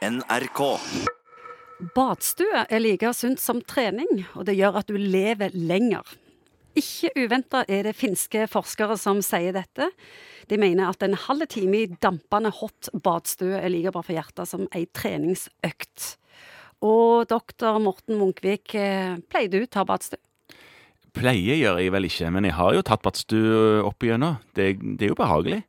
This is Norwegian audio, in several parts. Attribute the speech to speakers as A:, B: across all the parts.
A: NRK.
B: Badstue er like sunt som trening, og det gjør at du lever lenger. Ikke uventa er det finske forskere som sier dette. De mener at en halv time i dampende hot badstue er like bra for hjertet som ei treningsøkt. Og doktor Morten Munkvik, eh, pleier du å ta badstue?
C: Pleier gjør jeg vel ikke, men jeg har jo tatt badstue opp igjennom. Det, det er jo behagelig.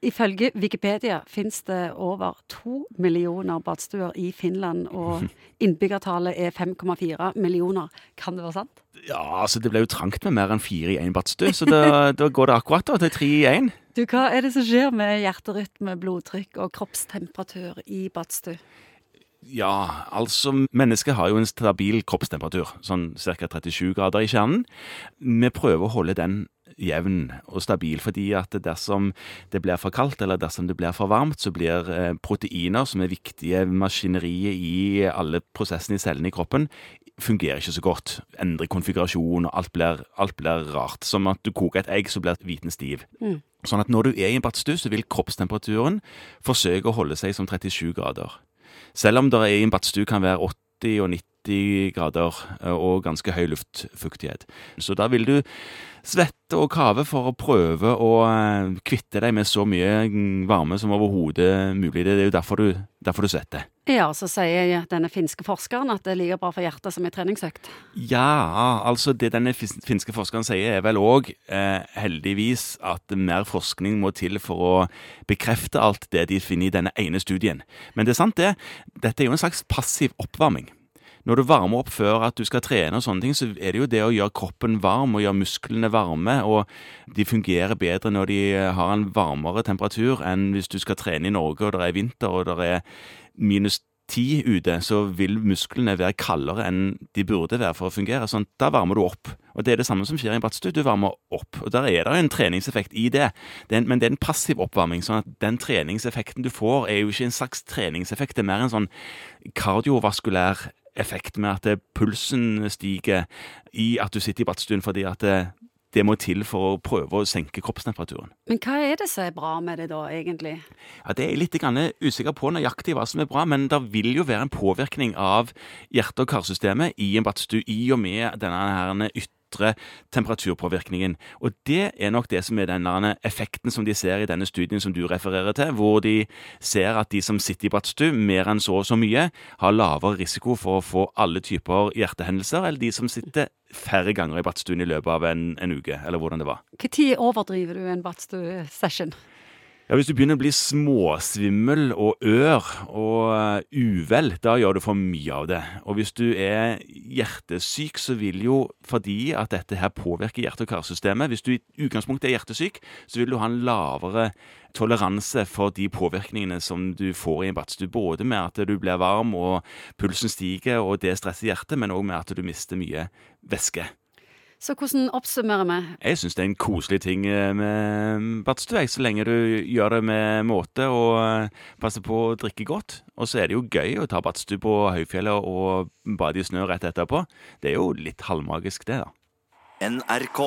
B: Ifølge Wikipedia finnes det over to millioner badstuer i Finland, og innbyggertallet er 5,4 millioner. Kan det være sant?
C: Ja, altså det ble jo trangt med mer enn fire i én badstue, så da, da går det akkurat da, til tre i én.
B: Du, Hva er det som skjer med hjerterytme, blodtrykk og kroppstemperatur i badstue?
C: Ja, altså mennesket har jo en stabil kroppstemperatur, sånn ca. 37 grader i kjernen. Vi prøver å holde den jevn og stabil, fordi at dersom det blir for kaldt eller dersom det blir for varmt, så blir eh, proteiner, som er viktige maskineriet i alle prosessene i cellene i kroppen, fungerer ikke så godt. Endrer konfigurasjon, og alt blir, alt blir rart. Som at du koker et egg, så blir hviten stiv.
B: Mm.
C: Sånn at når du er i en badstue, så vil kroppstemperaturen forsøke å holde seg som 37 grader. Selv om det i en badstue kan være 80 og 90 grader eh, og ganske høy luftfuktighet. Så da vil du svette og kave for å prøve å eh, kvitte deg med så mye varme som overhodet mulig. Det er jo derfor du, derfor du svetter.
B: Ja, så sier denne finske forskeren at det er like bra for hjertet som en treningsøkt.
C: Ja, altså det denne finske forskeren sier er vel òg, eh, heldigvis, at mer forskning må til for å bekrefte alt det de finner i denne ene studien. Men det er sant, det. Dette er jo en slags passiv oppvarming når du varmer opp før at du skal trene og sånne ting, så er det jo det å gjøre kroppen varm og gjøre musklene varme, og de fungerer bedre når de har en varmere temperatur enn hvis du skal trene i Norge og det er vinter og det er minus ti ute, så vil musklene være kaldere enn de burde være for å fungere. Sånn, da varmer du opp. Og det er det samme som skjer i en badstue. Du varmer opp. Og der er det en treningseffekt i det. det en, men det er en passiv oppvarming. sånn at den treningseffekten du får, er jo ikke en slags treningseffekt. Det er mer en sånn kardiovaskulær effekt med at pulsen stiger i at du sitter i badstuen fordi at det, det, må til for å prøve å senke kroppstemperaturen.
B: Men hva er det som er bra med det da, egentlig?
C: Ja, Det er jeg litt usikker på nøyaktig hva som er bra, men det vil jo være en påvirkning av hjerte- og karsystemet i en badstue i og med denne ytre ytre temperaturpåvirkningen. Og det er nok det som er den effekten som de ser i denne studien som du refererer til, hvor de ser at de som sitter i badstue mer enn så og så mye, har lavere risiko for å få alle typer hjertehendelser, eller de som sitter færre ganger i badstuen i løpet av en, en uke, eller hvordan det var.
B: Når overdriver du en badstue-session?
C: Ja, Hvis du begynner å bli småsvimmel og ør og eh, uvel, da gjør du for mye av det. Og hvis du er hjertesyk, så vil jo, fordi at dette her påvirker hjerte- og karsystemet Hvis du i utgangspunktet er hjertesyk, så vil du ha en lavere toleranse for de påvirkningene som du får i en badstue. Både med at du blir varm og pulsen stiger og det stresser hjertet, men òg med at du mister mye væske.
B: Så hvordan oppsummerer vi?
C: Jeg syns det er en koselig ting eh, med badstue, så lenge du gjør det med måte og eh, passer på å drikke godt. Og så er det jo gøy å ta badstue på høyfjellet og bade i snø rett etterpå. Det er jo litt halvmagisk, det, da.
A: NRK.